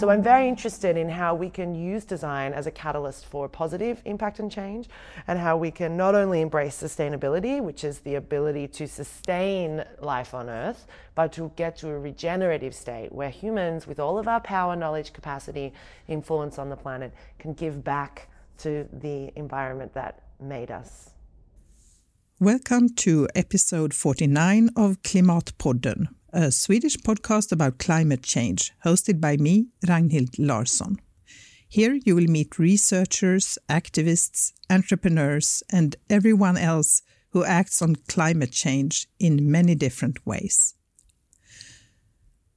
So I'm very interested in how we can use design as a catalyst for positive impact and change, and how we can not only embrace sustainability, which is the ability to sustain life on Earth, but to get to a regenerative state where humans, with all of our power, knowledge, capacity, influence on the planet, can give back to the environment that made us. Welcome to episode 49 of Klimatpodden, a Swedish podcast about climate change, hosted by me, Ragnhild Larsson. Here you will meet researchers, activists, entrepreneurs, and everyone else who acts on climate change in many different ways.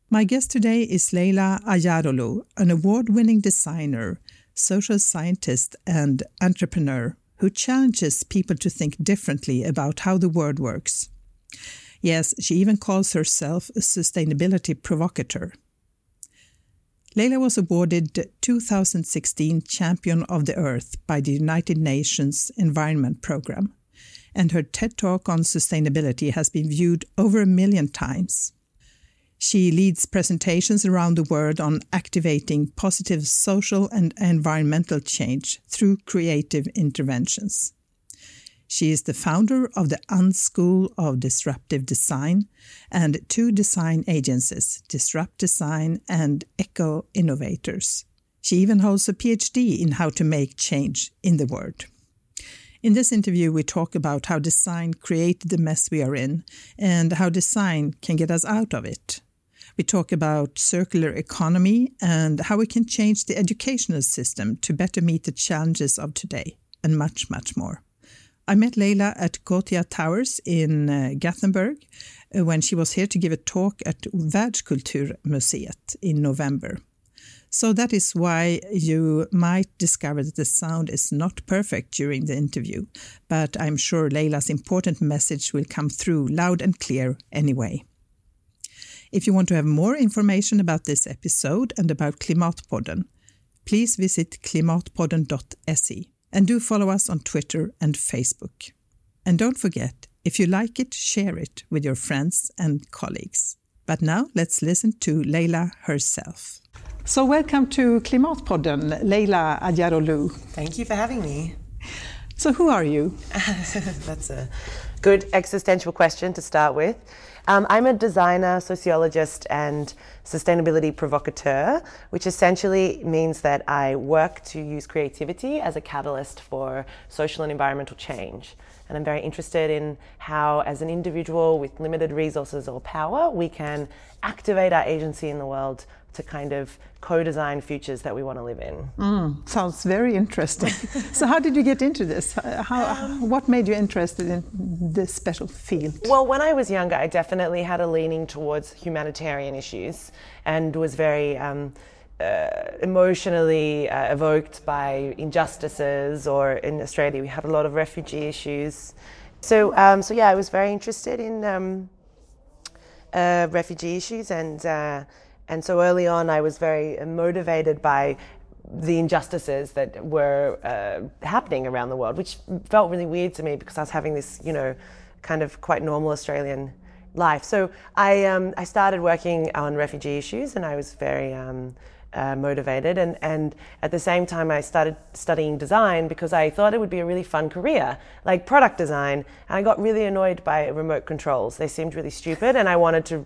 My guest today is Leyla Acaroglu, an award winning designer, social scientist, and entrepreneur who challenges people to think differently about how the world works. Yes, she even calls herself a sustainability provocateur. Leyla was awarded 2016 Champion of the Earth by the United Nations Environment Programme, and her TED Talk on sustainability has been viewed over a million times. She leads presentations around the world on activating positive social and environmental change through creative interventions. She is the founder of the Unschool of Disruptive Design and two design agencies, Disrupt Design and Eco Innovators. She even holds a PhD in how to make change in the world. In this interview, we talk about how design created the mess we are in and how design can get us out of it. We talk about circular economy and how we can change the educational system to better meet the challenges of today, and much, much more. I met Leyla at Gothia Towers in uh, Gothenburg uh, when she was here to give a talk at Världskulturmuseet in November. So that is why you might discover that the sound is not perfect during the interview, but I'm sure Leyla's important message will come through loud and clear anyway. If you want to have more information about this episode and about Klimatpodden, please visit klimatpodden.se and do follow us on Twitter and Facebook. And don't forget, if you like it, share it with your friends and colleagues. But now let's listen to Leyla herself. So, welcome to Klimatpodden, Leyla Acaroglu. Thank you for having me. So, who are you? That's a good existential question to start with. Um, I'm a designer, sociologist, and sustainability provocateur, which essentially means that I work to use creativity as a catalyst for social and environmental change. And I'm very interested in how, as an individual with limited resources or power, we can activate our agency in the world to kind of co-design futures that we want to live in. Mm, sounds very interesting. so, how did you get into this? How, um, what made you interested in this special field? Well, when I was younger, I definitely had a leaning towards humanitarian issues and was very. Um, uh, emotionally uh, evoked by injustices, or in Australia, we had a lot of refugee issues. So, um, so yeah, I was very interested in um, uh, refugee issues and uh, and so early on, I was very motivated by the injustices that were uh, happening around the world, which felt really weird to me because I was having this, you know, kind of quite normal Australian life. So I, um, I started working on refugee issues and I was very um, uh, motivated. And, and at the same time, I started studying design because I thought it would be a really fun career, like product design. And I got really annoyed by remote controls. They seemed really stupid, and I wanted to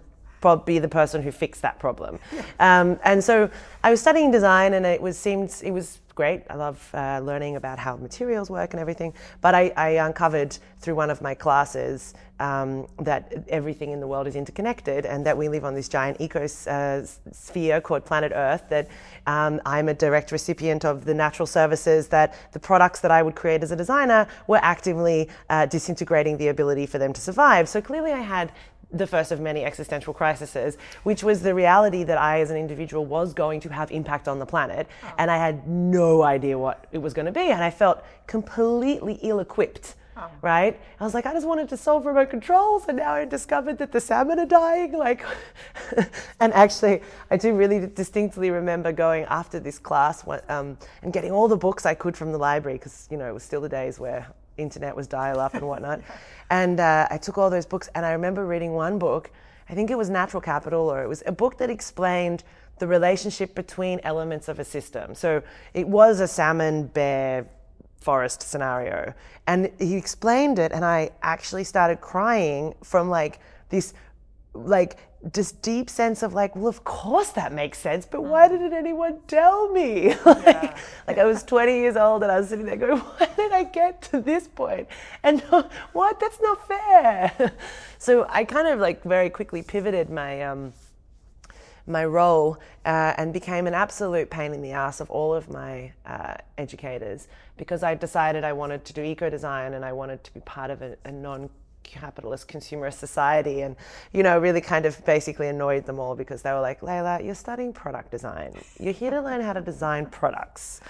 be the person who fixed that problem. Um, and so I was studying design, and it was seemed it was great. I love uh, learning about how materials work and everything. But I, I uncovered through one of my classes um, that everything in the world is interconnected, and that we live on this giant ecosphere uh, called planet Earth. That um, I'm a direct recipient of the natural services. That the products that I would create as a designer were actively uh, disintegrating the ability for them to survive. So clearly, I had the first of many existential crises, which was the reality that I, as an individual, was going to have impact on the planet, oh. and I had no idea what it was going to be, and I felt completely ill-equipped. Oh. Right? I was like, I just wanted to solve remote controls, and now I discovered that the salmon are dying. Like, and actually, I do really distinctly remember going after this class um, and getting all the books I could from the library because you know it was still the days where internet was dial up and whatnot. and uh, I took all those books, and I remember reading one book. I think it was Natural Capital, or it was a book that explained the relationship between elements of a system. So it was a salmon bear forest scenario. And he explained it, and I actually started crying from like this, like, this deep sense of like, well, of course that makes sense, but why didn't anyone tell me? like, yeah. like I was 20 years old and I was sitting there going, why did I get to this point? And what? That's not fair. so I kind of like very quickly pivoted my um, my role uh, and became an absolute pain in the ass of all of my uh, educators because I decided I wanted to do eco design and I wanted to be part of a, a non capitalist consumerist society and you know really kind of basically annoyed them all because they were like Leyla you're studying product design. You're here to learn how to design products.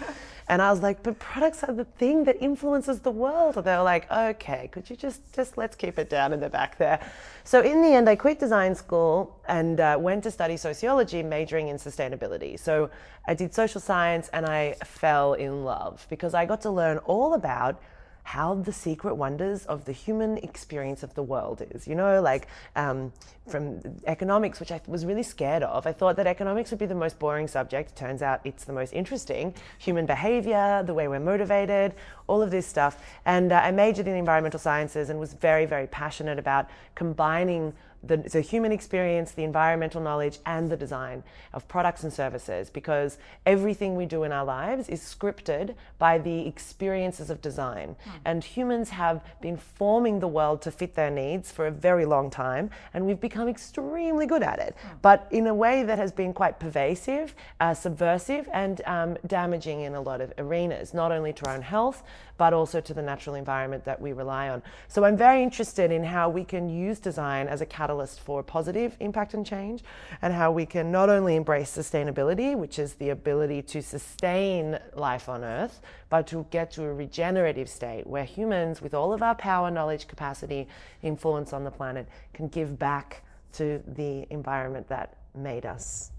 And I was like but products are the thing that influences the world. And they were like okay could you just just let's keep it down in the back there. So in the end I quit design school and uh, went to study sociology majoring in sustainability. So I did social science and I fell in love because I got to learn all about how the secret wonders of the human experience of the world is. You know, like um, from economics, which I was really scared of. I thought that economics would be the most boring subject. Turns out it's the most interesting. Human behavior, the way we're motivated, all of this stuff. And uh, I majored in environmental sciences and was very, very passionate about combining the, the, human experience, the environmental knowledge, and the design of products and services because everything we do in our lives is scripted by the experiences of design. Mm. And humans have been forming the world to fit their needs for a very long time, and we've become extremely good at it, mm. but in a way that has been quite pervasive, uh, subversive, and um, damaging in a lot of arenas, not only to our own health, but also to the natural environment that we rely on. So I'm very interested in how we can use design as a catalyst for positive impact and change, and how we can not only embrace sustainability, which is the ability to sustain life on Earth, but to get to a regenerative state where humans, with all of our power, knowledge, capacity, influence on the planet, can give back to the environment that made us.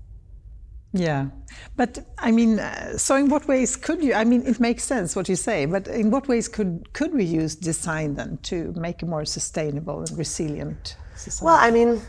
Yeah, but I mean, uh, so in what ways could you? I mean, it makes sense what you say, but in what ways could could we use design then to make a more sustainable and resilient society? Well, I mean,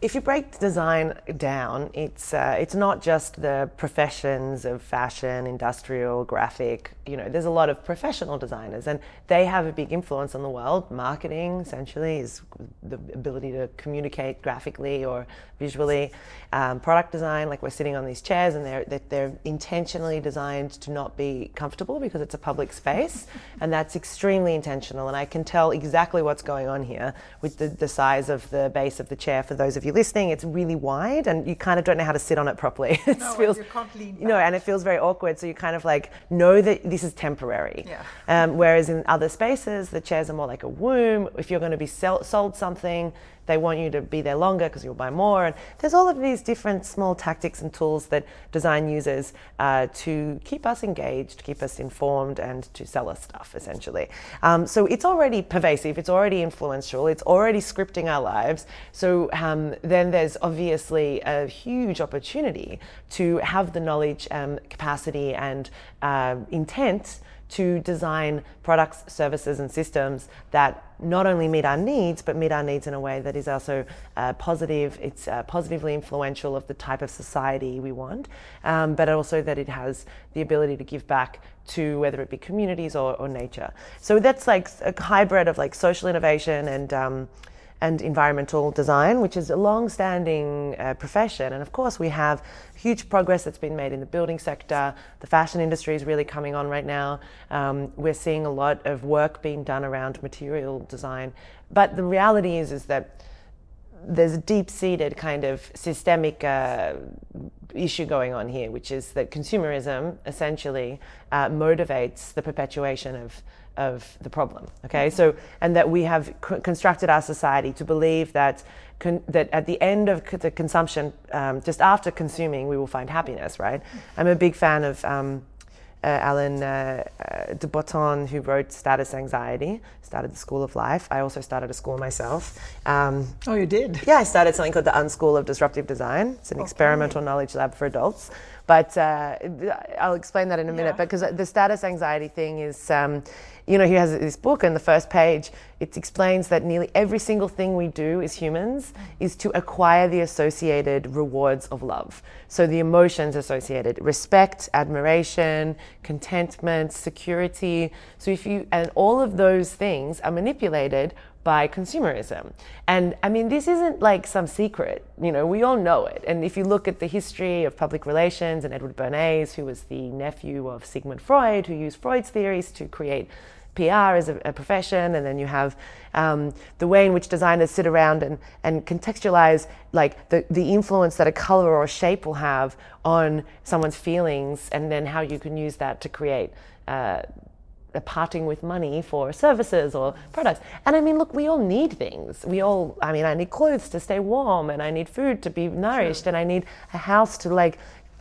if you break design down, it's uh, it's not just the professions of fashion, industrial, graphic. You know, there's a lot of professional designers, and they have a big influence on the world. Marketing, essentially, is the ability to communicate graphically or visually. Um, product design, like we're sitting on these chairs, and they're they're intentionally designed to not be comfortable because it's a public space, and that's extremely intentional. And I can tell exactly what's going on here with the, the size of the base of the chair for those of you you're listening, it's really wide and you kind of don't know how to sit on it properly. it no, feels, you can't lean back. You know, and it feels very awkward. So you kind of like know that this is temporary. Yeah. Um, whereas in other spaces, the chairs are more like a womb. If you're going to be sell- sold something, they want you to be there longer because you'll buy more. And there's all of these different small tactics and tools that design uses uh, to keep us engaged, keep us informed, and to sell us stuff, essentially. Um, so it's already pervasive, it's already influential, it's already scripting our lives. So um, then there's obviously a huge opportunity to have the knowledge, um, capacity, and uh, intent to design products, services, and systems that not only meet our needs, but meet our needs in a way that is also uh, positive, it's uh, positively influential of the type of society we want, um, but also that it has the ability to give back to whether it be communities or, or nature. So that's like a hybrid of like social innovation and um, and environmental design, which is a long-standing uh, profession. And of course, we have huge progress that's been made in the building sector. The fashion industry is really coming on right now. Um, we're seeing a lot of work being done around material design. But the reality is, is that there's a deep-seated kind of systemic uh, issue going on here, which is that consumerism essentially uh, motivates the perpetuation of of the problem. Okay, so and that we have c- constructed our society to believe that con- that at the end of the consumption, um, just after consuming, we will find happiness. Right? I'm a big fan of. Um, uh, Alain uh, uh, de Botton, who wrote Status Anxiety, started the School of Life. I also started a school myself. Um, oh, you did? Yeah, I started something called the Unschool of Disruptive Design. It's an okay. experimental knowledge lab for adults But uh, I'll explain that in a minute Yeah. because the status anxiety thing is, um, you know, he has this book and the first page, it explains that nearly every single thing we do as humans is to acquire the associated rewards of love. So the emotions associated respect, admiration, contentment, security. So if you, and all of those things are manipulated by consumerism. And I mean, this isn't like some secret, you know, we all know it. And if you look at the history of public relations and Edward Bernays, who was the nephew of Sigmund Freud, who used Freud's theories to create PR as a, a profession, and then you have um, the way in which designers sit around and, and contextualize like the, the influence that a color or a shape will have on someone's feelings, and then how you can use that to create uh, parting with money for services or products. And I mean, look, we all need things. We all, I mean, I need clothes to stay warm, and I need food to be nourished, and I need a house to like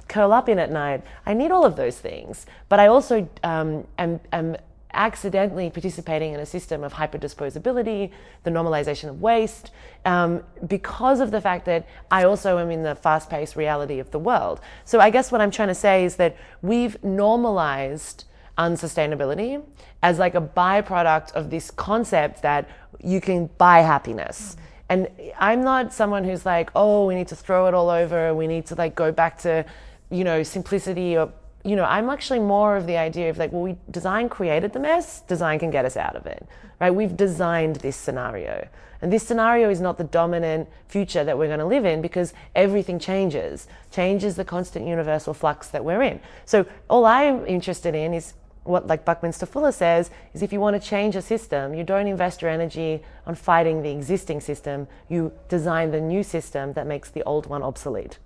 curl up in at night. I need all of those things. But I also um, am, am accidentally participating in a system of hyperdisposability, the normalization of waste, um, because of the fact that I also am in the fast paced reality of the world. So I guess what I'm trying to say is that we've normalized unsustainability as like a byproduct of this concept that you can buy happiness. And I'm not someone who's like, oh, we need to throw it all over, we need to like go back to, you know, simplicity or you know, I'm actually more of the idea of like, well, we design created the mess, design can get us out of it, right? We've designed this scenario. And this scenario is not the dominant future that we're going to live in because everything changes. Change is the constant universal flux that we're in. So all I'm interested in is what like Buckminster Fuller says is if you want to change a system, you don't invest your energy on fighting the existing system. You design the new system that makes the old one obsolete.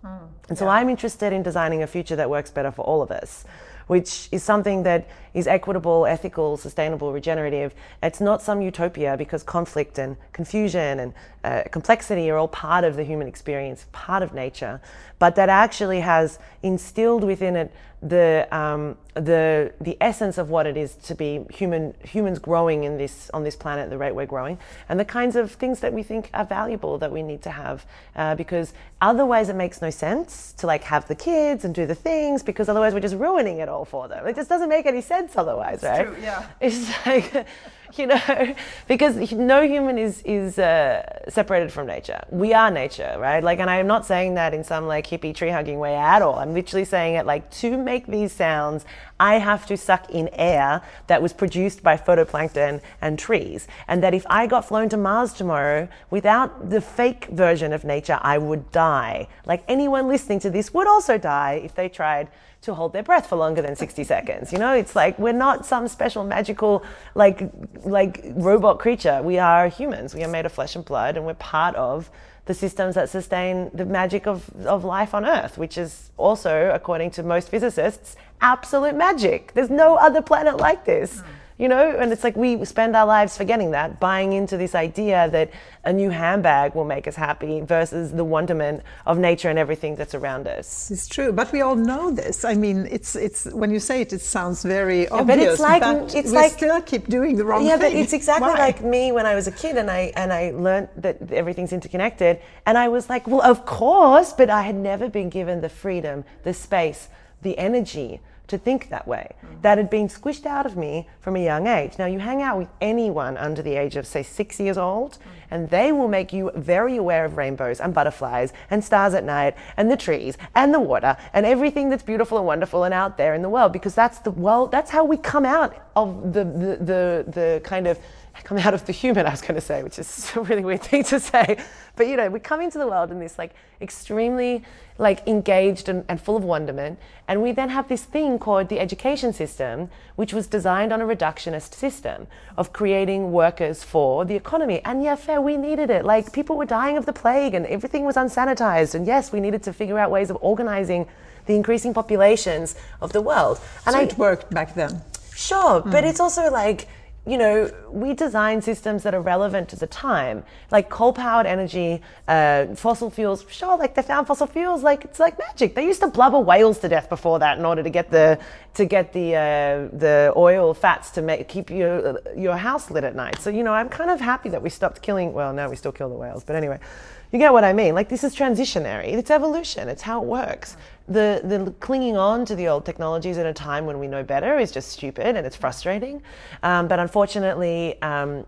and so I'm interested in designing a future that works better for all of us, which is something that is equitable, ethical, sustainable, regenerative. It's not some utopia because conflict and confusion and uh, complexity are all part of the human experience, part of nature, but that actually has instilled within it the um, the the essence of what it is to be human humans growing in this on this planet the rate we're growing and the kinds of things that we think are valuable that we need to have uh, because otherwise it makes no sense to like have the kids and do the things because otherwise we're just ruining it all for them it just doesn't make any sense otherwise right true, yeah. it's like you know? Because no human is is uh, separated from nature. We are nature right? Like and i'm not saying that in some like hippie tree hugging way at all. I'm literally saying it like to make these sounds i have to suck in air that was produced by phytoplankton and trees. And that if i got flown to mars tomorrow without the fake version of nature i would die. Like anyone listening to this would also die if they tried to hold their breath for longer than 60 seconds. You know, it's like we're not some special magical like like robot creature. We are humans. We are made of flesh and blood and we're part of the systems that sustain the magic of, of life on Earth, which is also, according to most physicists, absolute magic. There's no other planet like this. Hmm. You know, and it's like we spend our lives forgetting that, buying into this idea that a new handbag will make us happy versus the wonderment of nature and everything that's around us. It's true, but we all know this. I mean, it's it's when you say it, it sounds very but obvious. it's like- but it's we like- still keep doing the wrong yeah, thing. but it's exactly Why? like me when I was a kid and I and I learned that everything's interconnected and I was like, well, of course, but I had never been given the freedom, the space, the energy to think that way. Mm. That had been squished out of me from a young age. Now you hang out with anyone under the age of say 6 years old mm. And they will make you very aware of rainbows and butterflies and stars at night and the trees and the water and everything that's beautiful and wonderful and out there in the world because that's the world that's how we come out of the the the, the kind of come out of the human, I was going to say, which is a really weird thing to say. But you know, we come into the world in this like extremely like engaged and, and full of wonderment, and we then have this thing called the education system, which was designed on a reductionist system of creating workers for the economy. And yeah, fair, we needed it. Like people were dying of the plague, and everything was unsanitized. And yes, we needed to figure out ways of organizing the increasing populations of the world. And so I, it worked back then. Sure, but it's also like, you know, we design systems that are relevant to the time, like coal powered energy, uh, fossil fuels. Sure, like they found fossil fuels, like it's like magic. They used to blubber whales to death before that in order to get the to get the uh, the oil fats to make keep your your house lit at night. So you know, I'm kind of happy that we stopped killing. Well, now we still kill the whales, but anyway, You get what I mean? Like this is transitionary. It's evolution. It's how it works. The the clinging on to the old technologies at a time when we know better is just stupid and it's frustrating. Um, but unfortunately, um,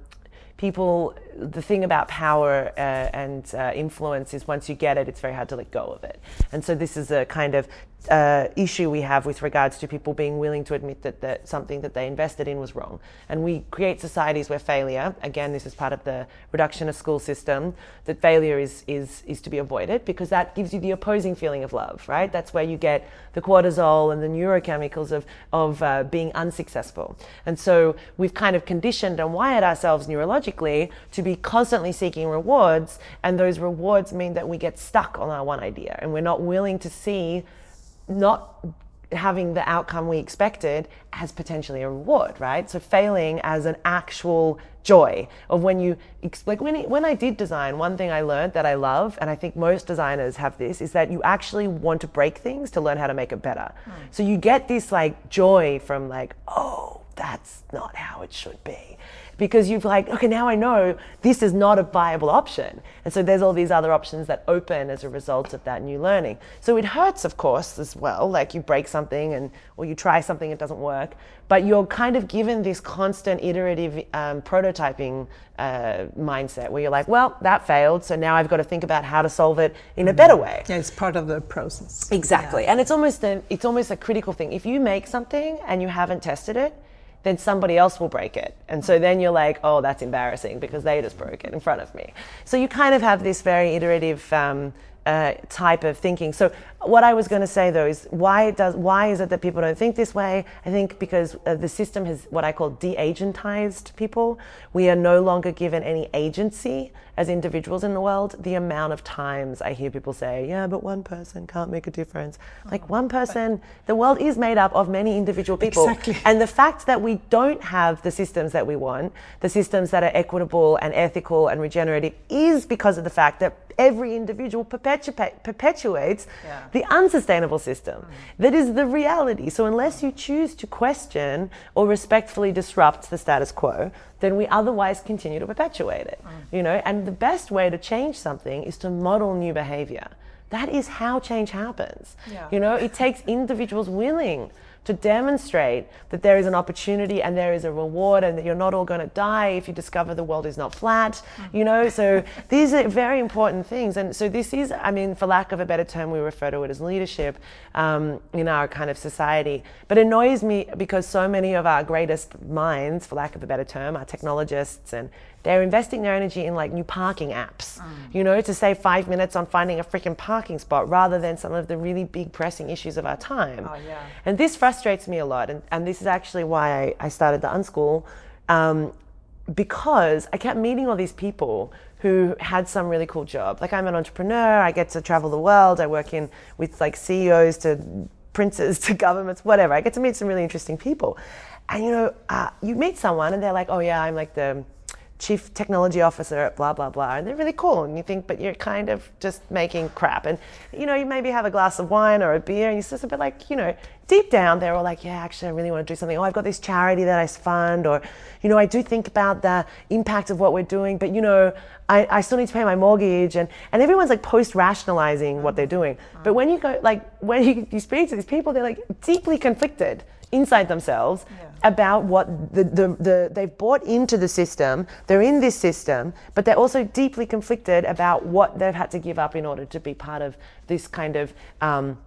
people the thing about power uh, and uh, influence is once you get it, it's very hard to let go of it. And so this is a kind of uh, issue we have with regards to people being willing to admit that, that something that they invested in was wrong. And we create societies where failure, again, this is part of the reductionist school system, that failure is, is, is to be avoided because that gives you the opposing feeling of love, right? That's where you get the cortisol and the neurochemicals of, of uh, being unsuccessful. And so we've kind of conditioned and wired ourselves neurologically to be constantly seeking rewards, and those rewards mean that we get stuck on our one idea and we're not willing to see not having the outcome we expected as potentially a reward, right? So failing as an actual joy of when you like when when I did design, one thing I learned that I love, and I think most designers have this, is that you actually want to break things to learn how to make it better. Mm. So you get this like joy from like, oh, that's not how it should be because you've like, okay, now I know this is not a viable option. And so there's all these other options that open as a result of that new learning. So it hurts, of course, as well. Like you break something and or you try something, it doesn't work. But you're kind of given this constant iterative um, prototyping uh, mindset where you're like, well, that failed, so now I've got to think about how to solve it in a better way. Yeah, it's part of the process. Exactly, yeah. and it's almost a, it's almost a critical thing. If you make something and you haven't tested it, then somebody else will break it. And so then you're like, oh, that's embarrassing because they just broke it in front of me. So you kind of have this very iterative um, uh, type of thinking. So what I was going to say though is why does why is it that people don't think this way? I think because uh, the system has what I call de-agentized people. We are no longer given any agency as individuals in the world. The amount of times I hear people say, "Yeah, but one person can't make a difference." Like one person, the world is made up of many individual people. Exactly. And the fact that we don't have the systems that we want, the systems that are equitable and ethical and regenerative, is because of the fact that every individual perpetuates yeah. the unsustainable system. Mm. That is the reality. So, unless you choose to question or respectfully disrupt the status quo, then we otherwise continue to perpetuate it. Mm. You know, and the best way to change something is to model new behavior. That is how change happens. Yeah. You know, it takes individuals willing to demonstrate that there is an opportunity and there is a reward and that you're not all going to die if you discover the world is not flat, you know. So these are very important things. And so this is, I mean, for lack of a better term, we refer to it as leadership um, in our kind of society. But it annoys me because so many of our greatest minds, for lack of a better term, are technologists and they're investing their energy in like new parking apps, mm. you know, to save five minutes on finding a freaking parking spot rather than some of the really big pressing issues of our time. Oh, yeah. And this frustrates me a lot. And, and this is actually why I, I started the Unschool. Um, because I kept meeting all these people who had some really cool job. Like I'm an entrepreneur, I get to travel the world, I work in with like CEOs to princes to governments, whatever. I get to meet some really interesting people. And you know, uh, you meet someone and they're like, oh yeah, I'm like the chief technology officer at blah blah blah and they're really cool and you think but you're kind of just making crap and you know you maybe have a glass of wine or a beer and you're just a bit like you know deep down they're all like yeah actually i really want to do something. Oh i've got this charity that i fund or you know i do think about the impact of what we're doing but you know i, I still need to pay my mortgage and, and everyone's like post rationalizing what they're doing but when you go like when you, you speak to these people they're like deeply conflicted inside themselves yeah. about what the, the, the, they've bought into the system. They're in this system, but they're also deeply conflicted about what they've had to give up in order to be part of this kind of um,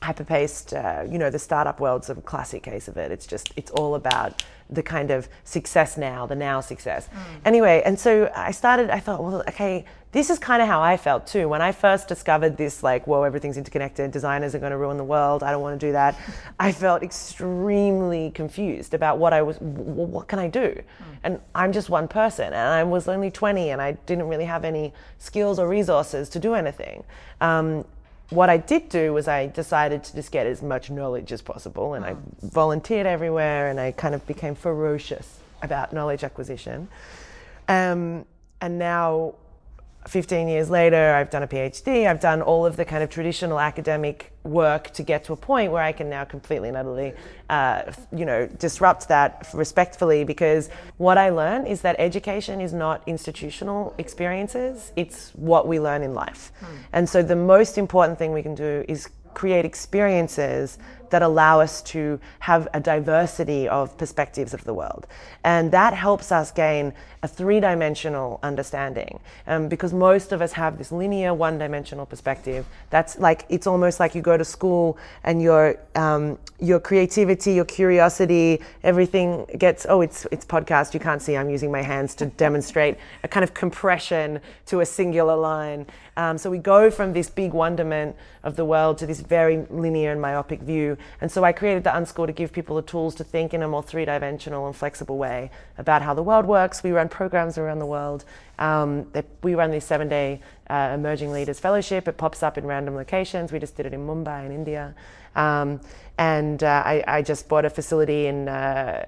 hyper-paced. Uh, you know, the startup world's a classic case of it. It's just it's all about the kind of success now, the now success. Mm. Anyway, and so I started. I thought, well, okay, this is kind of how I felt too when I first discovered this, like, whoa, everything's interconnected, designers are going to ruin the world, I don't want to do that. I felt extremely confused about what I was, what can I do? Mm. And I'm just one person and I was only 20 and I didn't really have any skills or resources to do anything. Um, what I did do was I decided to just get as much knowledge as possible and I volunteered everywhere and I kind of became ferocious about knowledge acquisition. Um, and now 15 years later, I've done a PhD, I've done all of the kind of traditional academic work to get to a point where I can now completely and utterly, uh, you know, disrupt that respectfully because what I learn is that education is not institutional experiences, it's what we learn in life. Hmm. And so the most important thing we can do is create experiences that allow us to have a diversity of perspectives of the world. And that helps us gain a three dimensional understanding. Um, because most of us have this linear, one dimensional perspective. That's like, it's almost like you go to school and your, um, your creativity, your curiosity, everything gets, oh, it's, it's podcast. You can't see, I'm using my hands to demonstrate a kind of compression to a singular line. Um, so we go from this big wonderment of the world to this very linear and myopic view. And so I created the Unschool to give people the tools to think in a more three dimensional and flexible way about how the world works. We run programs around the world. Um, we run this seven day uh, Emerging Leaders Fellowship. It pops up in random locations. We just did it in Mumbai in India. Um, and uh, I, I, just bought a facility in, uh,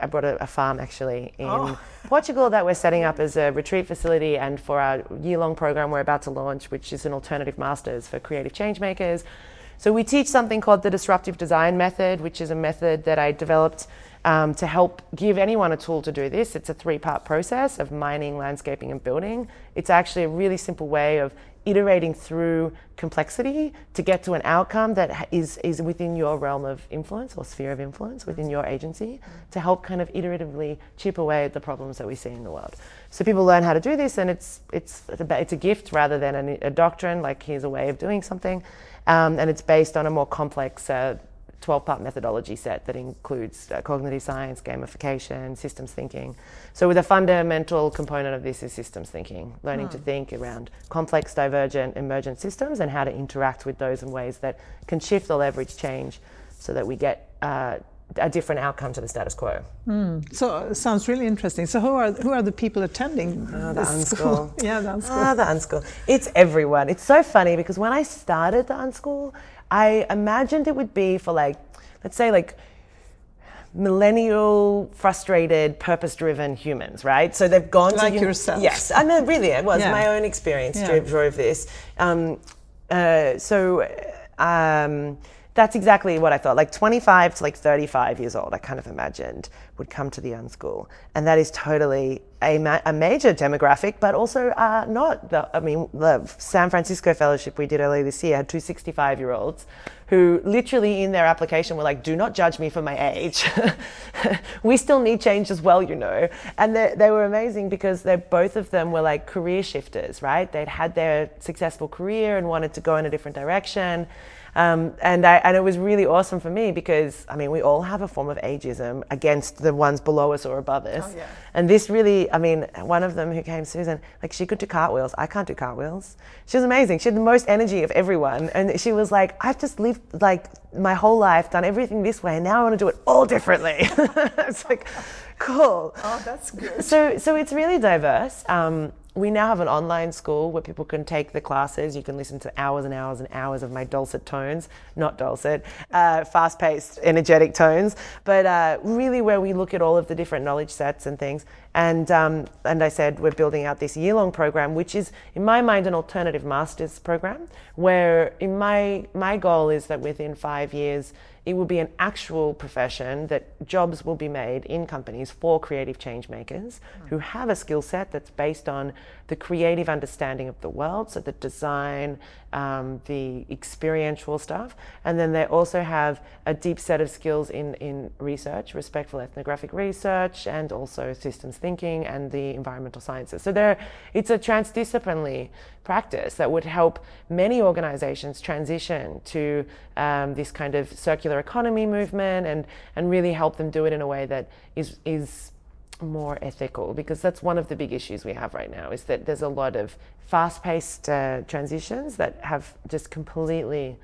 I bought a, a, farm actually in oh. Portugal that we're setting up as a retreat facility. And for our year long program, we're about to launch, which is an alternative master's for creative change makers. So we teach something called the disruptive design method, which is a method that I developed um, to help give anyone a tool to do this. It's a three part process of mining, landscaping, and building. It's actually a really simple way of iterating through complexity to get to an outcome that is, is within your realm of influence or sphere of influence, within your agency, to help kind of iteratively chip away at the problems that we see in the world. So people learn how to do this, and it's, it's, it's a gift rather than a, a doctrine, like here's a way of doing something. Um, and it's based on a more complex uh, 12 part methodology set that includes uh, cognitive science, gamification, systems thinking. So, with a fundamental component of this is systems thinking, learning to hmm. think around complex, divergent, emergent systems and how to interact with those in ways that can shift or leverage change so that we get uh, a different outcome to the status quo. Mm. So it sounds really interesting. So who are who are the people attending oh, the Unschool? yeah, the Unschool. Ah, the Unschool. It's everyone. It's so funny because when I started the Unschool, I imagined it would be for like, let's say like millennial, frustrated, purpose-driven humans, right? So they've gone like to yourself. Yes, I mean, really, it was yeah. my own experience yeah. drove, drove this. Um, uh, so. Um, that's exactly what I thought. Like 25 to like 35 years old, I kind of imagined would come to the Unschool. And that is totally a, ma- a major demographic, but also uh, not. The, I mean, the San Francisco fellowship we did earlier this year had two 65 year olds who literally in their application were like, do not judge me for my age. we still need change as well, you know. And they, they were amazing because they both of them were like career shifters, right? They'd had their successful career and wanted to go in a different direction. Um, and, I, and it was really awesome for me because, I mean, we all have a form of ageism against the ones below us or above us. Oh, yeah. And this really, I mean, one of them who came, Susan, like she could do cartwheels. I can't do cartwheels. She was amazing. She had the most energy of everyone. And she was like, I've just lived like my whole life, done everything this way, and now I want to do it all differently. it's like, cool. Oh, that's good. So, so it's really diverse. Um, we now have an online school where people can take the classes. You can listen to hours and hours and hours of my dulcet tones, not dulcet, uh, fast paced, energetic tones, but uh, really where we look at all of the different knowledge sets and things. And, um, and I said we're building out this year long program, which is, in my mind, an alternative master's program, where in my, my goal is that within five years, it will be an actual profession that jobs will be made in companies for creative change makers mm. who have a skill set that's based on the creative understanding of the world, so the design, um, the experiential stuff, and then they also have a deep set of skills in, in research, respectful ethnographic research, and also systems thinking and the environmental sciences. So there, it's a transdisciplinary practice that would help many organizations transition to um, this kind of circular economy movement and, and really help them do it in a way that is, is more ethical because that's one of the big issues we have right now is that there's a lot of fast-paced uh, transitions that have just completely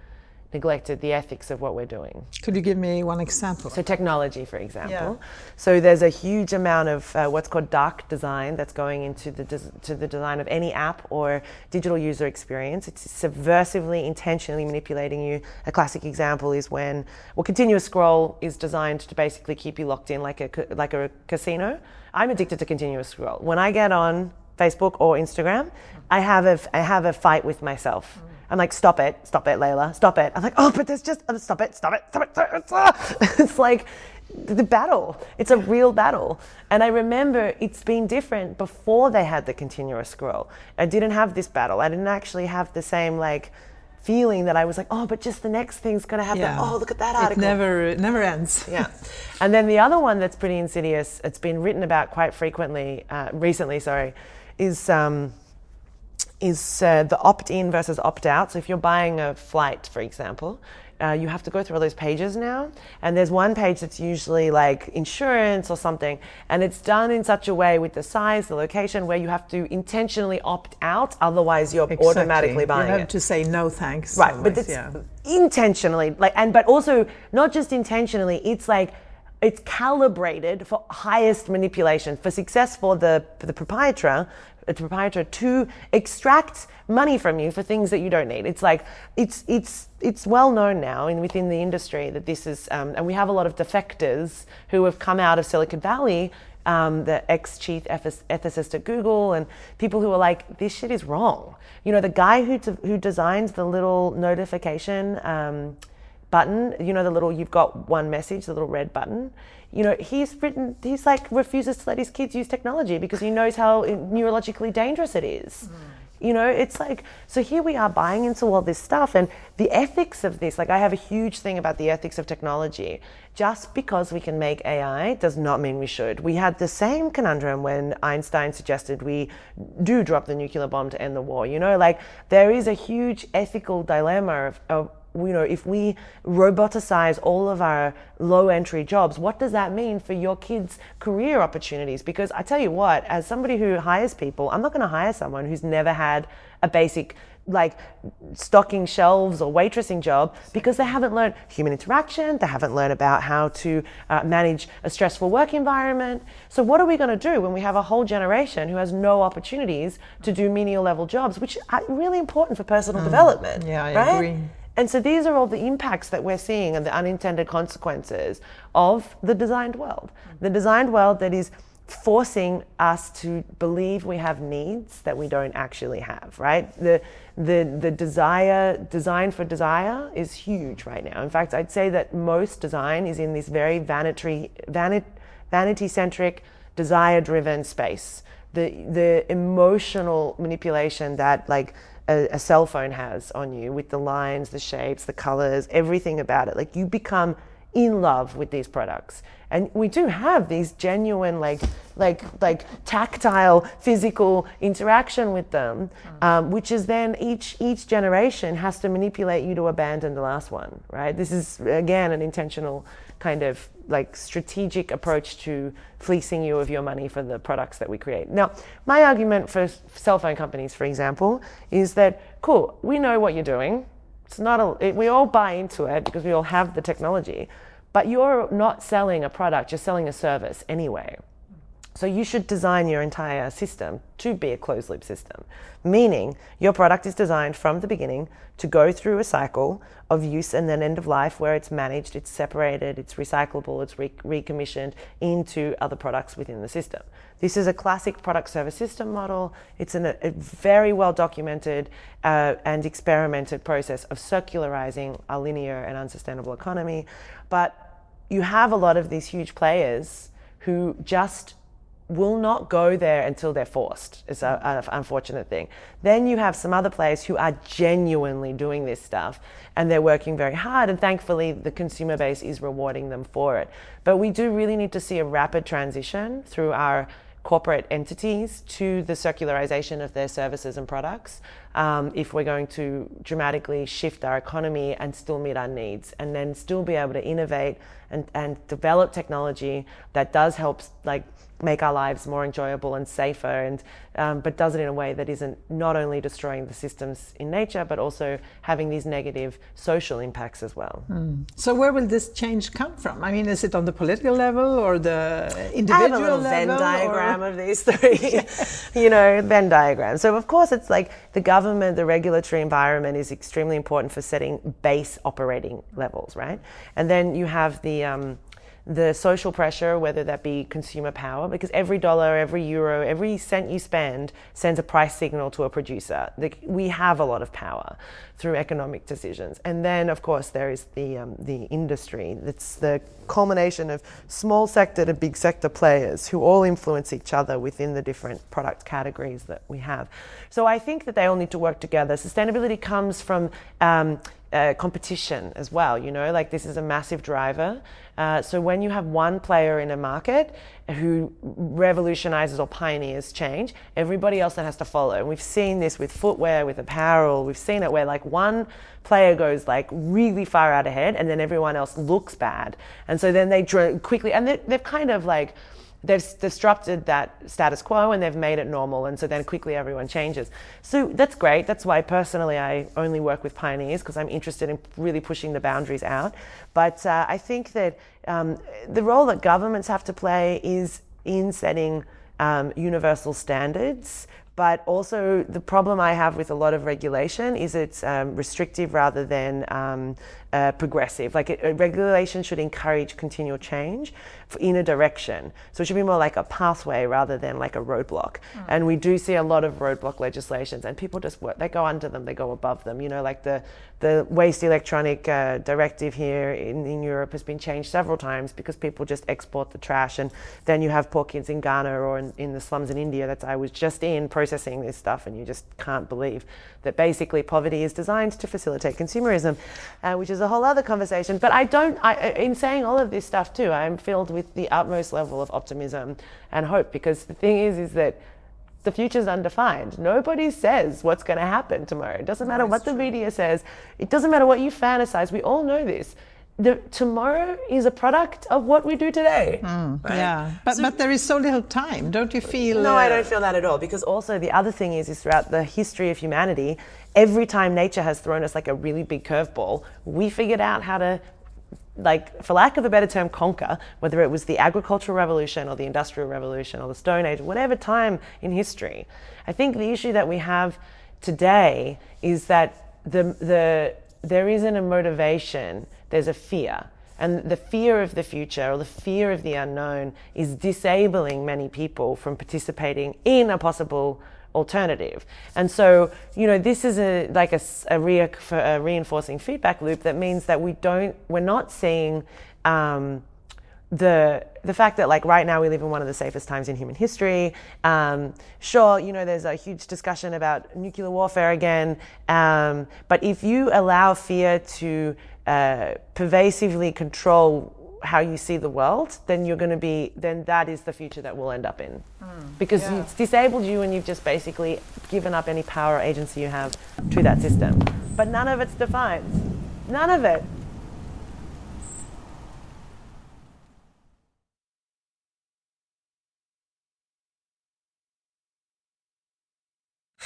neglected the ethics of what we're doing. Could you give me one example? So, technology, for example. Yeah. So, there's a huge amount of uh, what's called dark design that's going into the des- to the design of any app or digital user experience. It's subversively, intentionally manipulating you. A classic example is when, well, continuous scroll is designed to basically keep you locked in like a like a casino. I'm addicted to continuous scroll. When I get on Facebook or Instagram, I have a I have a fight with myself. I'm like, stop it, stop it, Leyla, stop it. I'm like, oh, but there's just oh, stop it, stop it, stop it. Stop it. It's like the battle. It's a real battle. And I remember it's been different before they had the continuous scroll. I didn't have this battle. I didn't actually have the same like feeling that I was like, oh, but just the next thing's going to happen. Yeah. Oh, look at that article. It never, it never ends. yeah. And then the other one that's pretty insidious, it's been written about quite frequently, uh, recently, sorry, is um, is uh, the opt-in versus opt-out. So if you're buying a flight, for example, uh, you have to go through all those pages now. And there's one page that's usually like insurance or something, and it's done in such a way with the size, the location, where you have to intentionally opt out. Otherwise, you're exactly. automatically buying it. You have it. to say no thanks. Right, always, but it's yeah. intentionally like, and but also not just intentionally. It's like it's calibrated for highest manipulation for success for the for the proprietor a proprietor to extract money from you for things that you don't need. It's like it's it's it's well known now in within the industry that this is, um, and we have a lot of defectors who have come out of Silicon Valley. Um, the ex-chief ethicist at Google and people who are like, this shit is wrong. You know, the guy who de- who designs the little notification um, button, you know, the little you've got one message, the little red button you know, he's written, he's like refuses to let his kids use technology because he knows how neurologically dangerous it is. Mm. You know, it's like, so here we are buying into all this stuff and the ethics of this. Like, I have a huge thing about the ethics of technology. Just because we can make AI does not mean we should. We had the same conundrum when Einstein suggested we do drop the nuclear bomb to end the war. You know, like, there is a huge ethical dilemma of, of you know, if we roboticize all of our low entry jobs, what does that mean for your kids' career opportunities? Because I tell you what, as somebody who hires people, I'm not going to hire someone who's never had a basic like stocking shelves or waitressing job because they haven't learned human interaction, they haven't learned about how to uh, manage a stressful work environment. So, what are we going to do when we have a whole generation who has no opportunities to do menial level jobs, which are really important for personal mm. development? Yeah, I right? agree. And so these are all the impacts that we're seeing and the unintended consequences of the designed world. The designed world that is forcing us to believe we have needs that we don't actually have, right? The the the desire design for desire is huge right now. In fact, I'd say that most design is in this very vanity vanity vanity centric, desire driven space. The the emotional manipulation that like a, a, cell phone has on you with the lines, the shapes, the colors, everything about it. Like you become in love with these products. And we do have these genuine, like, like, like tactile, physical interaction with them, um, which is then each each generation has to manipulate you to abandon the last one, right? This is again an intentional kind of like strategic approach to fleecing you of your money for the products that we create. Now, my argument for cell phone companies, for example, is that cool, we know what you're doing. It's not a, it, we all buy into it because we all have the technology, but you're not selling a product, you're selling a service anyway. So you should design your entire system to be a closed loop system, meaning your product is designed from the beginning to go through a cycle of use and then end of life where it's managed, it's separated, it's recyclable, it's re- recommissioned into other products within the system. This is a classic product service system model. It's an, a very well documented uh, and experimented process of circularizing a linear and unsustainable economy. But you have a lot of these huge players who just will not go there until they're forced. It's an unfortunate thing. Then you have some other players who are genuinely doing this stuff and they're working very hard, and thankfully the consumer base is rewarding them for it. But we do really need to see a rapid transition through our corporate entities to the circularization of their services and products um, if we're going to dramatically shift our economy and still meet our needs and then still be able to innovate and, and develop technology that does help like make our lives more enjoyable and safer, and um, but does it in a way that isn't not only destroying the systems in nature, but also having these negative social impacts as well. Mm. So where will this change come from? I mean, is it on the political level or the individual I have a little Venn diagram or? of these three, you know, Venn diagram. So of course, it's like the government, the regulatory environment is extremely important for setting base operating levels, right? And then you have the um, the social pressure, whether that be consumer power, because every dollar, every euro, every cent you spend sends a price signal to a producer. we have a lot of power through economic decisions. And then, of course, there is the, um, the industry. It's the culmination of small sector to big sector players who all influence each other within the different product categories that we have. So I think that they all need to work together. Sustainability comes from um, uh, competition as well. You know, like this is a massive driver. Uh, so when you have one player in a market who revolutionizes or pioneers change, everybody else then has to follow. And we've seen this with footwear, with apparel. We've seen it where like one player goes like really far out ahead, and then everyone else looks bad, and so then they quickly and they've kind of like they've disrupted that status quo and they've made it normal and so then quickly everyone changes. So that's great. That's why personally i only work with pioneers because i'm interested in really pushing the boundaries out. But uh, i think that um, the role that governments have to play is in setting um, universal standards. But also the problem I have with a lot of regulation is it's um, restrictive rather than um, uh, progressive. Like it, regulation should encourage continual change in a direction. So it should be more like a pathway rather than like a roadblock. Mm. And we do see a lot of roadblock legislations, and people just work, they go under them, they go above them. You know, like the the waste electronic uh, directive here in, in Europe has been changed several times because people just export the trash, and then you have poor kids in Ghana or in, in the slums in India that I was just in processing this stuff, and you just can't believe that basically poverty is designed to facilitate consumerism, uh, which is a whole other conversation. But I don't, I, in saying all of this stuff too, I'm filled with the utmost level of optimism and hope because the thing is, is that the future's undefined. Nobody says what's going to happen tomorrow. It doesn't matter what the media says. It doesn't matter what you fantasize. We all know this the tomorrow is a product of what we do today. Mm, right? Yeah, but so, but there is so little time, don't you feel? No, uh, I don't feel that at all. Because also the other thing is, is throughout the history of humanity, every time nature has thrown us like a really big curveball, we figured out how to. Like, for lack of a better term, conquer, whether it was the agricultural revolution or the industrial revolution or the Stone Age, whatever time in history. I think the issue that we have today is that the, the, there isn't a motivation there's a fear. And the fear of the future or the fear of the unknown is disabling many people from participating in a possible alternative. And so, you know, this is a like a, a, re- a reinforcing feedback loop that means that we don't, we're not seeing um, the the fact that like right now we live in one of the safest times in human history. Um, sure, you know, there's a huge discussion about nuclear warfare again, um, but if you allow fear to uh, pervasively control how you see the world, then you're going to be, then that is the future that we'll end up in. Mm, because yeah. it's disabled you and you've just basically given up any power or agency you have to that system. But none of it's defined. None of it.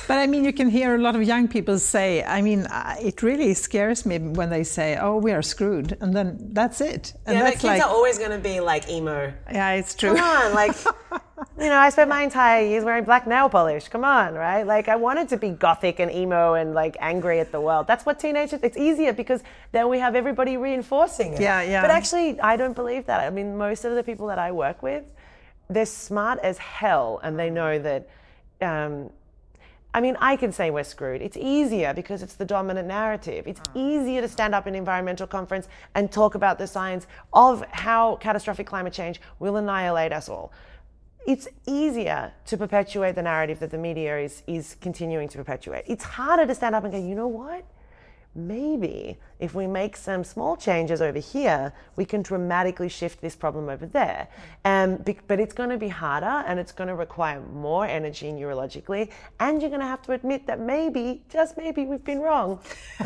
But I mean, you can hear a lot of young people say, I mean, it really scares me when they say, oh, we are screwed. And then that's it. And yeah, that's kids like, are always going to be like emo. Yeah, it's true. Come on, like, you know, I spent my entire years wearing black nail polish. Come on, right? Like, I wanted to be gothic and emo and like angry at the world. That's what teenagers, it's easier because then we have everybody reinforcing it. Yeah, yeah. But actually, I don't believe that. I mean, most of the people that I work with, they're smart as hell and they know that. Um, I mean, I can say we're screwed. It's easier because it's the dominant narrative. It's mm. easier to stand up in an environmental conference and talk about the science of how catastrophic climate change will annihilate us all. It's easier to perpetuate the narrative that the media is, is continuing to perpetuate. It's harder to stand up and go, you know what? Maybe if we make some small changes over here, we can dramatically shift this problem over there. Um, but it's going to be harder and it's going to require more energy neurologically. And you're going to have to admit that maybe, just maybe, we've been wrong.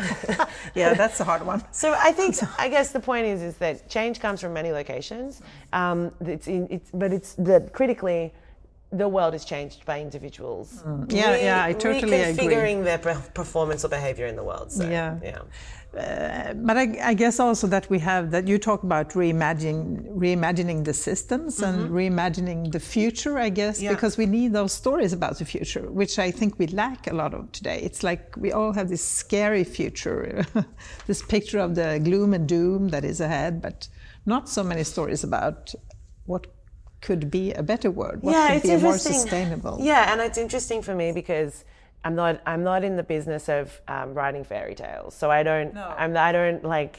yeah, that's a hard one. So I think, I guess the point is, is that change comes from many locations. Um, it's, in, it's, but it's that critically, the world is changed by individuals. Mm. Yeah, re- yeah, I totally agree. Reconfiguring their performance or behavior in the world. So, yeah, yeah. Uh, but I, I, guess also that we have that you talk about reimagining, reimagining the systems mm-hmm. and reimagining the future. I guess yeah. because we need those stories about the future, which I think we lack a lot of today. It's like we all have this scary future, this picture of the gloom and doom that is ahead, but not so many stories about what could be a better word. What yeah, could be a more sustainable? Yeah, and it's interesting for me because I'm not I'm not in the business of um, writing fairy tales, so I don't no. I'm I don't like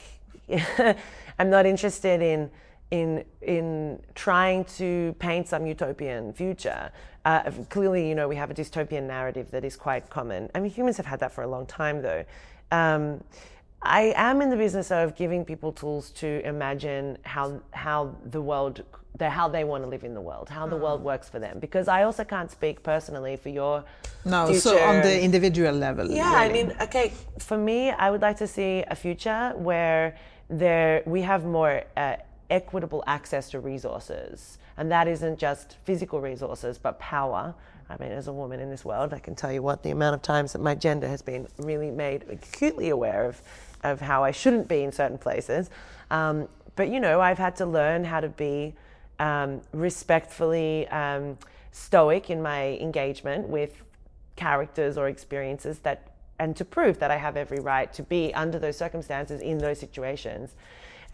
I'm not interested in in in trying to paint some utopian future. Uh, clearly, you know, we have a dystopian narrative that is quite common. I mean, humans have had that for a long time, though. Um, I am in the business of giving people tools to imagine how how the world the, how they want to live in the world, how the world hmm. works for them. Because I also can't speak personally for your no. Future. So on the individual level. Yeah, really. I mean, okay. For me, I would like to see a future where there we have more uh, equitable access to resources, and that isn't just physical resources, but power. I mean, as a woman in this world, I can tell you what the amount of times that my gender has been really made acutely aware of, of how I shouldn't be in certain places. Um, but you know, I've had to learn how to be um, respectfully um, stoic in my engagement with characters or experiences that and to prove that I have every right to be under those circumstances in those situations.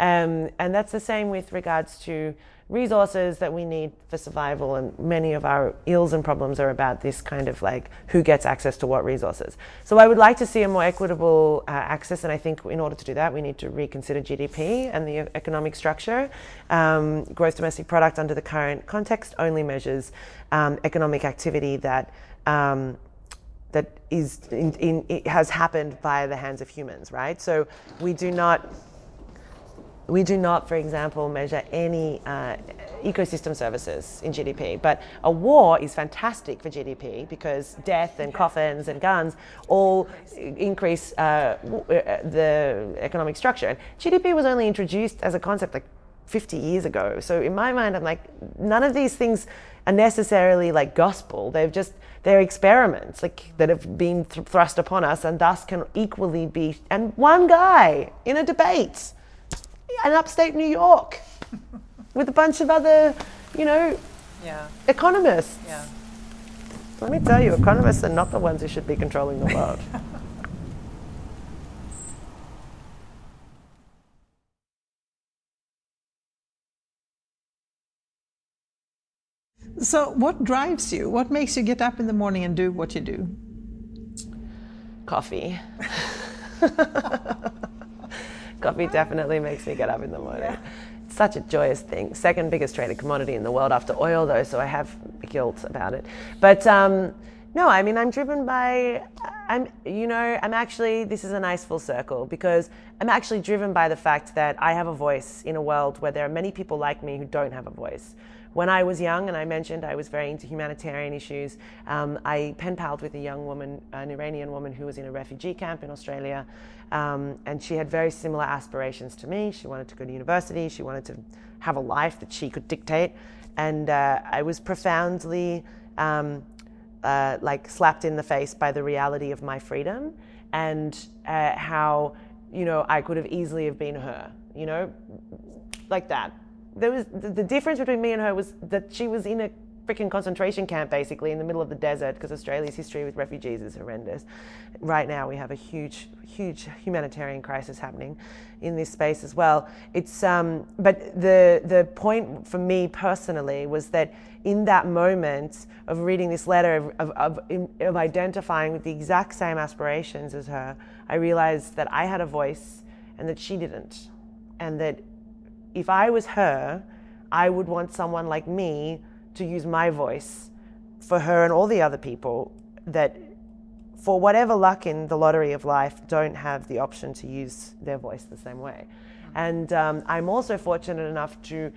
Um, and that's the same with regards to resources that we need for survival. And many of our ills and problems are about this kind of like who gets access to what resources. So I would like to see a more equitable uh, access. And I think in order to do that, we need to reconsider GDP and the economic structure. Um, gross domestic product under the current context only measures um, economic activity that. Um, that is in, in, has happened by the hands of humans, right? So we do not we do not, for example, measure any uh, ecosystem services in GDP, but a war is fantastic for GDP because death and coffins and guns all increase uh, uh, the economic structure. And GDP was only introduced as a concept like 50 years ago. So in my mind, I'm like, none of these things are necessarily like gospel. They've just they're experiments like that have been th- thrust upon us, and thus can equally be. And one guy in a debate in upstate New York with a bunch of other, you know, yeah. economists. Yeah. Let me tell you, economists are not the ones who should be controlling the world. So, what drives you? What makes you get up in the morning and do what you do? Coffee. Coffee definitely makes me get up in the morning. Yeah. It's such a joyous thing. Second biggest traded commodity in the world after oil, though, so I have guilt about it. But um, no, I mean, I'm driven by, I'm, you know, I'm actually, this is a nice full circle because I'm actually driven by the fact that I have a voice in a world where there are many people like me who don't have a voice. When I was young, and I mentioned I was very into humanitarian issues, um, I pen palled with a young woman, an Iranian woman who was in a refugee camp in Australia, um, and she had very similar aspirations to me. She wanted to go to university, she wanted to have a life that she could dictate, and uh, I was profoundly um, uh, like slapped in the face by the reality of my freedom and uh, how you know I could have easily have been her, you know, like that there was the, the difference between me and her was that she was in a freaking concentration camp basically in the middle of the desert because Australia's history with refugees is horrendous. Right now we have a huge, huge humanitarian crisis happening in this space as well. It's um, but the the point for me personally was that in that moment of reading this letter of, of, of, of identifying with the exact same aspirations as her, I realized that I had a voice and that she didn't, and that if I was her, I would want someone like me to use my voice for her and all the other people that, for whatever luck in the lottery of life, don't have the option to use their voice the same way. And um, I'm also fortunate enough to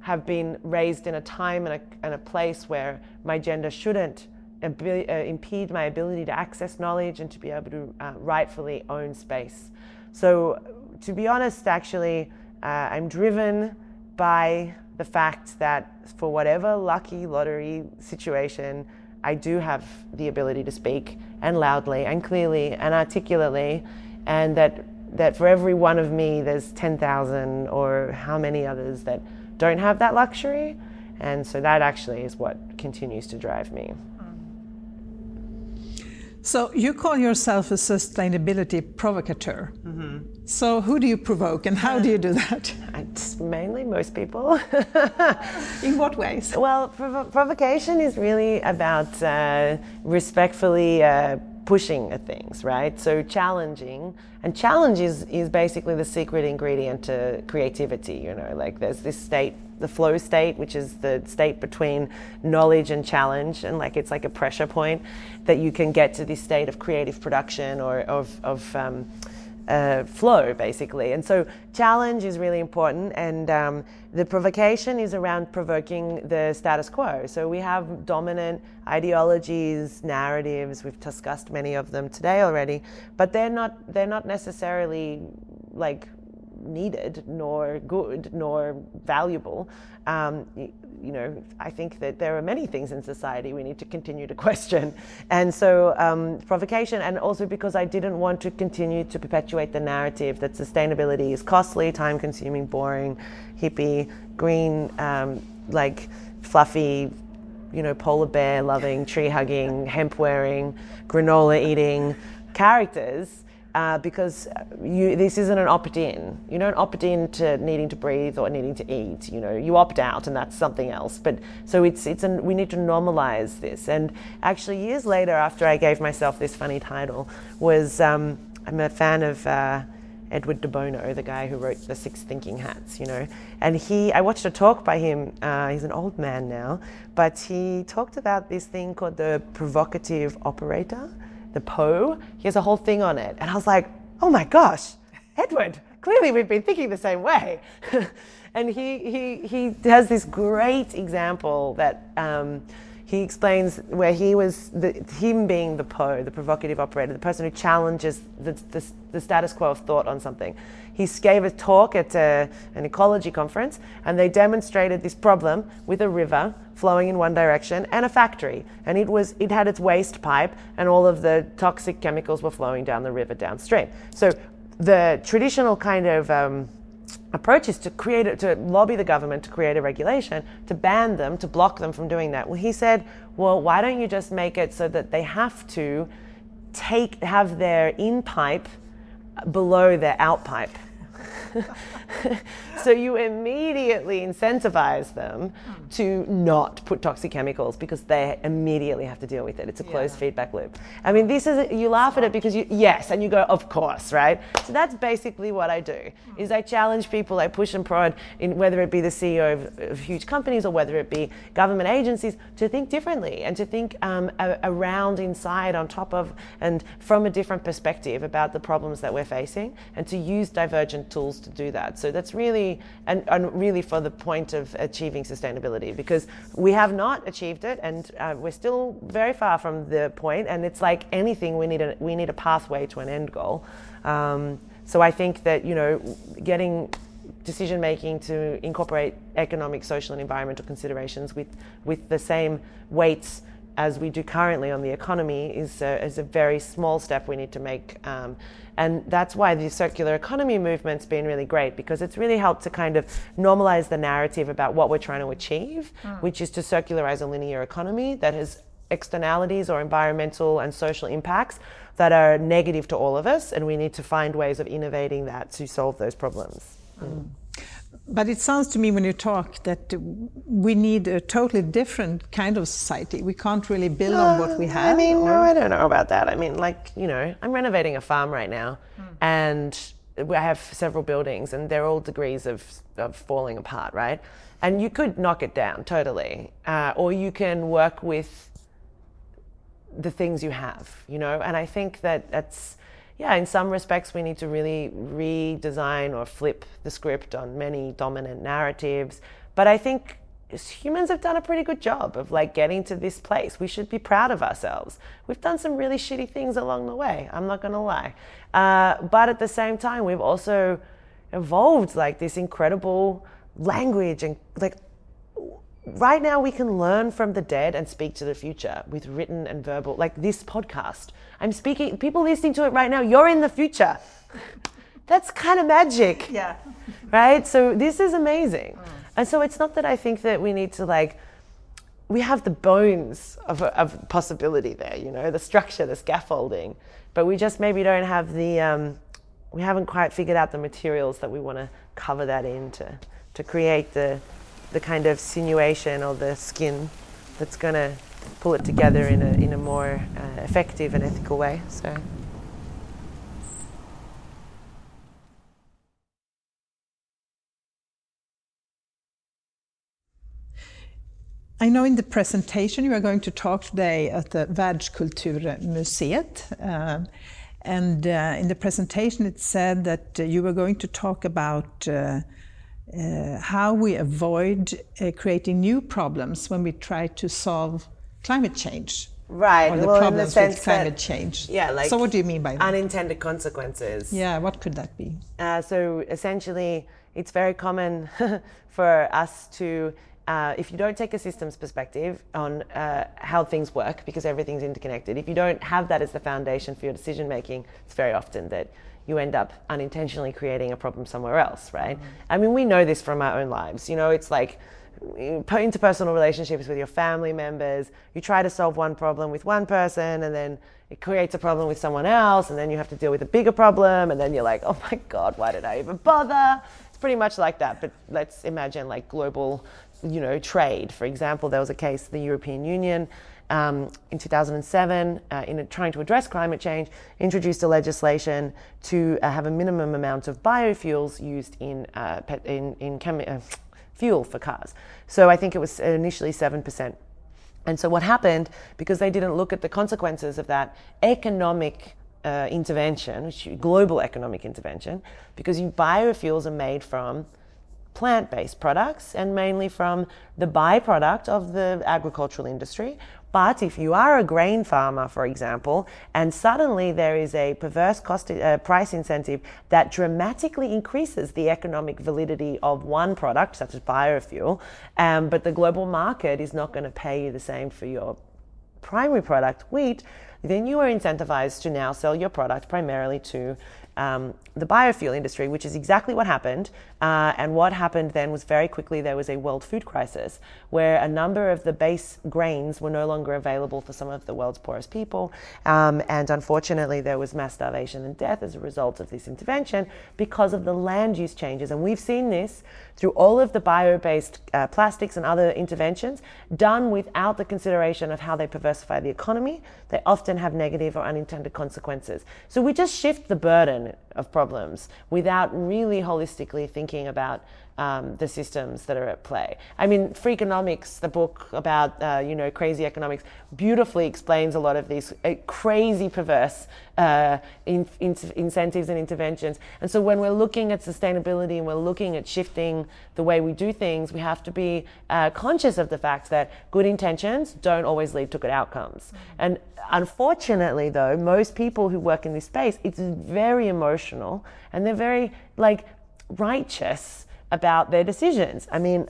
have been raised in a time and a, and a place where my gender shouldn't imbe- uh, impede my ability to access knowledge and to be able to uh, rightfully own space. So, to be honest, actually, uh, I'm driven by the fact that for whatever lucky lottery situation, I do have the ability to speak and loudly and clearly and articulately, and that that for every one of me, there's 10,000 or how many others that don't have that luxury. And so that actually is what continues to drive me. So you call yourself a sustainability provocateur. Mm-hmm. So who do you provoke and how do you do that? It's mainly most people. In what ways? Well, prov- provocation is really about uh, respectfully uh, pushing at things, right? So challenging, and challenge is, is basically the secret ingredient to creativity. You know, like there's this state, the flow state, which is the state between knowledge and challenge, and like it's like a pressure point that you can get to this state of creative production or of, of um, uh, flow, basically. And so, challenge is really important, and um, the provocation is around provoking the status quo. So, we have dominant ideologies, narratives. We've discussed many of them today already, but they're not they're not necessarily like needed, nor good, nor valuable. Um, you know, I think that there are many things in society we need to continue to question. And so, um, provocation, and also because I didn't want to continue to perpetuate the narrative that sustainability is costly, time consuming, boring, hippie, green, um, like fluffy, you know, polar bear loving, tree hugging, hemp wearing, granola eating characters uh, because you, this isn't an opt-in. You don't opt in to needing to breathe or needing to eat. You know, you opt out, and that's something else. But so it's it's an, we need to normalize this. And actually, years later, after I gave myself this funny title, was um, I'm a fan of. Uh, Edward de Bono, the guy who wrote the Six Thinking Hats, you know. And he, I watched a talk by him. Uh, he's an old man now, but he talked about this thing called the provocative operator the Po. He has a whole thing on it. And I was like, oh my gosh, Edward, clearly we've been thinking the same way. and he, he, he has this great example that um, he explains where he was, the, him being the Po, the provocative operator, the person who challenges the, the, the status quo of thought on something. He gave a talk at a, an ecology conference and they demonstrated this problem with a river flowing in one direction and a factory. And it, was, it had its waste pipe and all of the toxic chemicals were flowing down the river downstream. So the traditional kind of um, approach is to create a, to lobby the government to create a regulation to ban them to block them from doing that. Well he said well why don't you just make it so that they have to take have their in pipe below their out pipe so you immediately incentivize them to not put toxic chemicals because they immediately have to deal with it. It's a closed yeah. feedback loop. I mean, this is you laugh at it because you yes, and you go, of course, right? So that's basically what I do. Is I challenge people, I push and prod in whether it be the CEO of, of huge companies or whether it be government agencies to think differently and to think um, a, around, inside, on top of, and from a different perspective about the problems that we're facing, and to use divergent tools to do that. So that's really, and, and really for the point of achieving sustainability, because we have not achieved it, and uh, we're still very far from the point. And it's like anything, we need a we need a pathway to an end goal. Um, so I think that you know, getting decision making to incorporate economic, social, and environmental considerations with with the same weights as we do currently on the economy is a, is a very small step we need to make. Um, and that's why the circular economy movement's been really great because it's really helped to kind of normalize the narrative about what we're trying to achieve, mm. which is to circularize a linear economy that has externalities or environmental and social impacts that are negative to all of us. And we need to find ways of innovating that to solve those problems. Mm. But it sounds to me when you talk that we need a totally different kind of society. We can't really build on what we have. I mean, or... no, I don't know about that. I mean, like, you know, I'm renovating a farm right now mm. and I have several buildings and they're all degrees of, of falling apart, right? And you could knock it down totally. Uh, or you can work with the things you have, you know? And I think that that's yeah, in some respects, we need to really redesign or flip the script on many dominant narratives. But I think humans have done a pretty good job of like getting to this place. We should be proud of ourselves. We've done some really shitty things along the way. I'm not to lie. Uh, but at the same time, we've also evolved like this incredible language and like right now we can learn from the dead and speak to the future with written and verbal like this podcast. I'm speaking people listening to it right now you're in the future. That's kind of magic. Yeah. Right? So this is amazing. Mm. and so it's not that i think that we need to like we have the bones of, of possibility there, you know, the structure, the scaffolding, but we just maybe don't have the, um, we haven't quite figured out the materials that we want to cover that in to, to create the, the kind of sinuation or the skin that's going to pull it together in a, in a more uh, effective and ethical way. So. I know in the presentation you are going to talk today at the Världskulturmuseet. Uh, and uh, in the presentation it said that uh, you were going to talk about uh, how we avoid uh, creating new problems when we try to solve climate change. Right. Or the well, in the problems sense with climate that, change. yeah, like so what do you mean by that? unintended consequences. yeah, what could that be? Uh, so essentially, it's very common for us to, uh, if you don't take a systems perspective on uh, how things work, because everything's interconnected, if you don't have that as the foundation for your decision making, it's very often that you end up unintentionally creating a problem somewhere else, right? I mean, we know this from our own lives. You know, it's like uh, interpersonal relationships with your family members. You try to solve one problem with one person, and then it creates a problem with someone else, and then you have to deal with a bigger problem, and then you're like, oh my God, why did I even bother? It's pretty much like that. But let's imagine like global, you know, trade. For example, there was a case the European Union. Um, in 2007, uh, in trying to address climate change, introduced a legislation to uh, have a minimum amount of biofuels used in uh, pet, in, in uh, fuel for cars. So I think it was initially 7%. And so what happened, because they didn't look at the consequences of that economic uh, intervention, which global economic intervention, because you, biofuels are made from plant-based products and mainly from the byproduct of the agricultural industry. But if you are a grain farmer, for example, and suddenly there is a perverse cost uh, price incentive that dramatically increases the economic validity of one product, such as biofuel, um, but the global market is not going to pay you the same for your primary product, wheat, then you are incentivized to now sell your product primarily to um, the biofuel industry, which is exactly what happened. Uh, and what happened then was very quickly there was a world food crisis where a number of the base grains were no longer available for some of the world's poorest people. Um, and unfortunately, there was mass starvation and death as a result of this intervention because of the land use changes. And we've seen this through all of the bio based uh, plastics and other interventions done without the consideration of how they perversify the economy. They often have negative or unintended consequences. So we just shift the burden of problems without really holistically thinking about um, the systems that are at play. I mean, Freakonomics, the book about uh, you know crazy economics, beautifully explains a lot of these uh, crazy, perverse uh, in, in, incentives and interventions. And so, when we're looking at sustainability and we're looking at shifting the way we do things, we have to be uh, conscious of the fact that good intentions don't always lead to good outcomes. Mm-hmm. And unfortunately, though, most people who work in this space, it's very emotional and they're very like righteous about their decisions. I mean,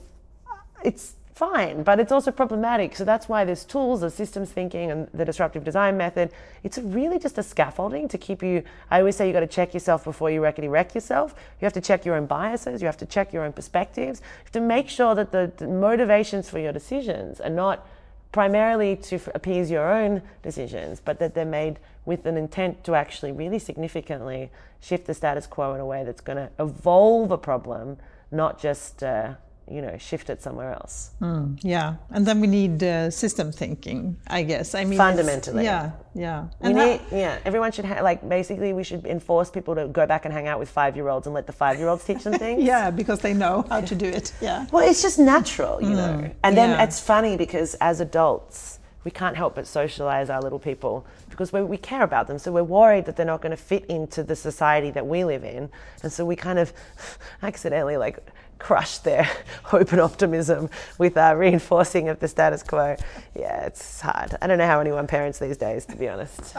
it's fine, but it's also problematic. So that's why there's tools, the systems thinking, and the disruptive design method. It's really just a scaffolding to keep you. I always say you got to check yourself before you wreckety wreck yourself. You have to check your own biases. You have to check your own perspectives. You have to make sure that the, the motivations for your decisions are not primarily to appease your own decisions, but that they're made with an intent to actually really significantly shift the status quo in a way that's going to evolve a problem not just uh, you know shift it somewhere else. Mm, yeah, and then we need uh, system thinking, I guess. I mean, fundamentally, yeah, yeah. And need, yeah, everyone should ha- like basically we should enforce people to go back and hang out with five year olds and let the five year olds teach them things. yeah, because they know how to do it. Yeah. Well, it's just natural, you mm, know. And then yeah. it's funny because as adults we can't help but socialize our little people because we, we care about them. So we're worried that they're not going to fit into the society that we live in. And so we kind of accidentally like crush their hope and optimism with our reinforcing of the status quo. Yeah, it's hard. I don't know how anyone parents these days, to be honest.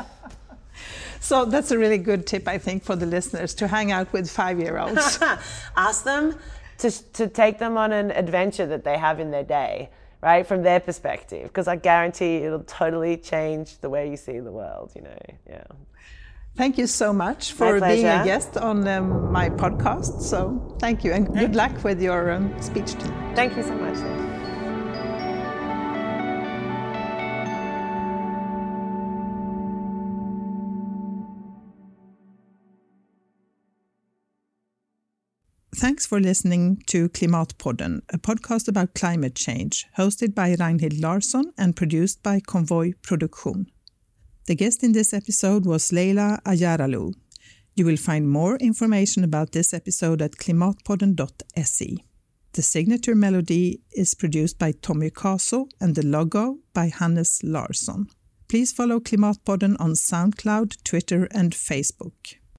so that's a really good tip, I think, for the listeners to hang out with five year olds. Ask them to, to take them on an adventure that they have in their day right? From their perspective, because I guarantee it'll totally change the way you see the world, you know, yeah. Thank you so much for being a guest on um, my podcast. So thank you and good luck with your um, speech. Thank you so much. Thanks for listening to Klimatpodden, a podcast about climate change, hosted by Reinhild Larsson and produced by Convoy Produktion. The guest in this episode was Leyla Acaroglu. You will find more information about this episode at klimatpodden.se. The signature melody is produced by Tommy Caso and the logo by Hannes Larsson. Please follow Klimatpodden on SoundCloud, Twitter, and Facebook.